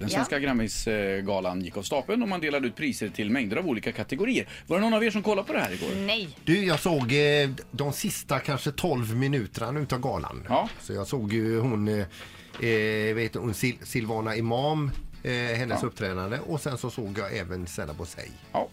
Den svenska Grammisgalan gick av stapeln och man delade ut priser till mängder av olika kategorier. Var det någon av er som kollade på det här igår? Nej. Du, jag såg eh, de sista kanske 12 minuterna utav galan. Ja. Så jag såg ju hon, eh, eh, vet, hon Sil Silvana Imam, eh, hennes Ja. uppträdande och sen så såg jag även Sella Bosei. Ja.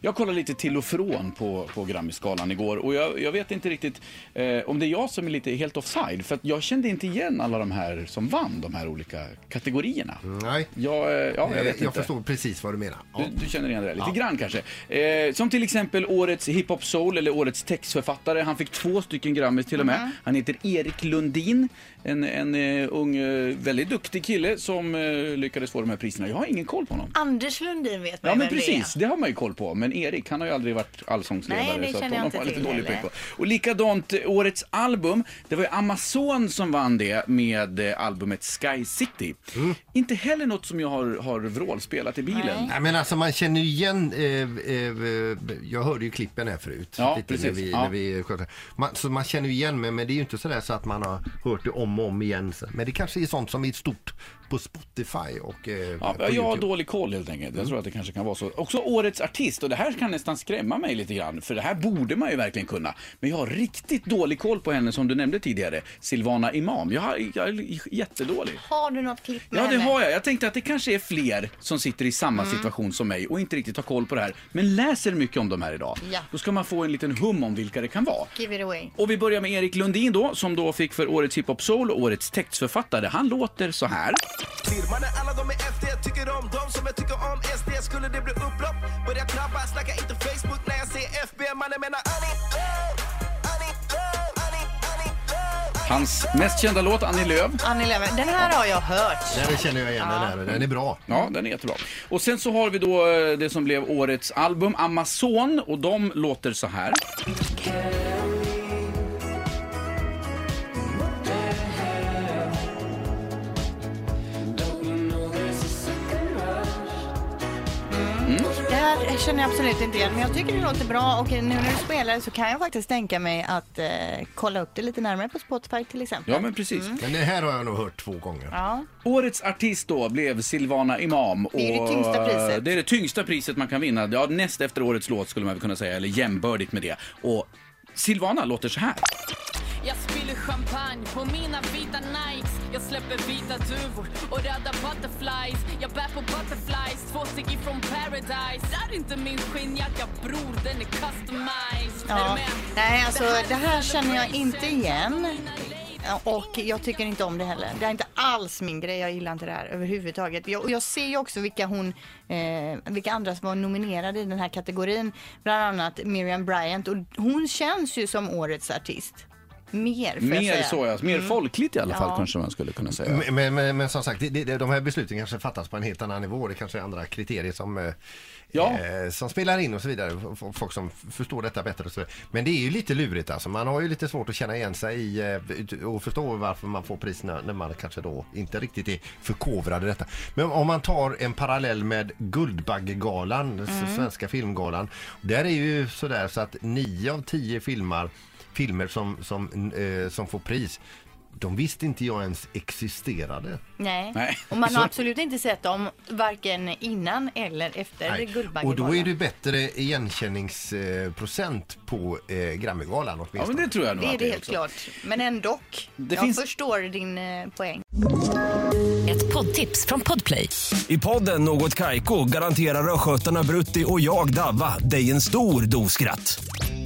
Jag kollade lite till och från på, på Grammisgalan igår och jag, jag vet inte riktigt eh, om det är jag som är lite helt offside för att jag kände inte igen alla de här som vann de här olika kategorierna. Nej, Jag, eh, ja, jag eh, vet inte. jag förstår precis vad du menar. Ja. Du, du känner igen det lite grann kanske. Eh, som till exempel årets hiphop soul eller årets textförfattare. Han fick två stycken Grammis till och med. Mhm. Han heter Erik Lundin. En, en eh, ung, eh, väldigt duktig kille som eh, lyckades få de här priserna. Jag har ingen koll på honom. Anders Lundin vet man Ja ju men vem precis, det det har man ju koll på. Men Erik, han har ju aldrig varit allsångsledare. Nej, det så känner jag inte har lite till dålig på. Och likadant, eh, årets album. Det var ju Amazon som vann det med eh, albumet Sky City. Mm. Inte heller något som jag har, har vrålspelat i bilen. Nej, men alltså man känner ju igen, eh, eh, jag hörde ju klippen här förut. Ja, lite precis. När vi, Ja. när vi, man, så man känner ju igen mig, men det är ju inte sådär så att man har hört det om och om igen. Men det kanske är sånt som är stort på Spotify och eh, Ja, på jag har YouTube. dålig koll helt enkelt. Jag tror att det kanske kan vara så. Också årets artist och det här kan nästan skrämma mig lite grann. För det här borde man ju verkligen kunna. Men jag har riktigt dålig koll på henne som du nämnde tidigare. Silvana Imam. Jag, har, jag är jättedålig. Har du något klipp med Ja, det henne? har jag. Jag tänkte att det kanske är fler som sitter i samma Mm. situation som mig och inte riktigt har koll på det här. Men läser mycket om dem här idag. Ja. Då ska man få en liten hum om vilka det kan vara. Give it away. Och vi börjar med Erik Lundin då, som då fick för årets hiphop soul och årets textförfattare. Han låter så här. Mannen alla de är SD, tycker om dem som jag tycker om SD Skulle det bli upplopp, börja knappa, snacka inte Facebook när jag ser FB Mannen menar Annie Annie, Annie Lööf Hans mest kända låt, Annie Lööf. Annie Lööf, den här har jag hört. Den känner jag igen, den här. Den är bra. Ja, den är jättebra. Och sen så har vi då eh, det som blev årets album, Amazon, och de låter så här. Här känner jag absolut inte igen, men jag tycker det låter bra och nu när du spelar så kan jag faktiskt tänka mig att eh, kolla upp det lite närmare på Spotify till exempel. Ja, men precis. Men det här har jag nog hört två gånger. Ja. Årets artist då blev Silvana Imam. Det är det och, tyngsta priset. Det är det tyngsta priset man kan vinna. Ja, näst efter årets låt skulle man väl kunna säga, eller jämbördigt med det. Och Silvana låter så här. Jag spiller champagne på mina vita Nikes Jag släpper vita duvor och röda butterflies Jag bär på butterflies, två steg ifrån paradise Rör inte min skinnjacka bror, den är customized Är Ja. Nej, alltså det här är känner jag inte igen. Och jag tycker inte om det heller. Det är inte alls min grej. Jag gillar inte det här överhuvudtaget. Jag, och jag ser ju också vilka, hon, eh, vilka andra som var nominerade i den här kategorin. Bland annat Miriam Bryant. Och hon känns ju som årets artist. Mer, får jag Mer säga. så, ja. Mer folkligt i alla fall Ja. kanske man skulle kunna säga. Men, men, men, men som sagt, det, det, de här besluten kanske fattas på en helt annan nivå. Det kanske är andra kriterier som, eh, Ja. eh, som spelar in och så vidare. F- Folk som f- förstår detta bättre och så vidare. Men det är ju lite lurigt alltså. Man har ju lite svårt att känna igen sig i eh, och förstå varför man får priserna när man kanske då inte riktigt är förkovrad i detta. Men om man tar en parallell med Guldbaggegalan, s- svenska filmgalan. Där är ju sådär så att nio av tio filmer, filmer som, som, eh, som får pris de visste inte jag ens existerade. Nej. Nej. Och man Så- har absolut inte sett dem varken innan eller efter Nej. Guldbaggegalan. Och då är det bättre igenkänningsprocent på eh, Grammygalan Ja, men det tror jag nog Det är det helt också. klart. Men ändå. Det jag finns- förstår din eh, poäng. Ett poddtips från Podplay. I podden Något Kaiko garanterar östgötarna Brutti och jag, Davva, dig en stor dos skratt.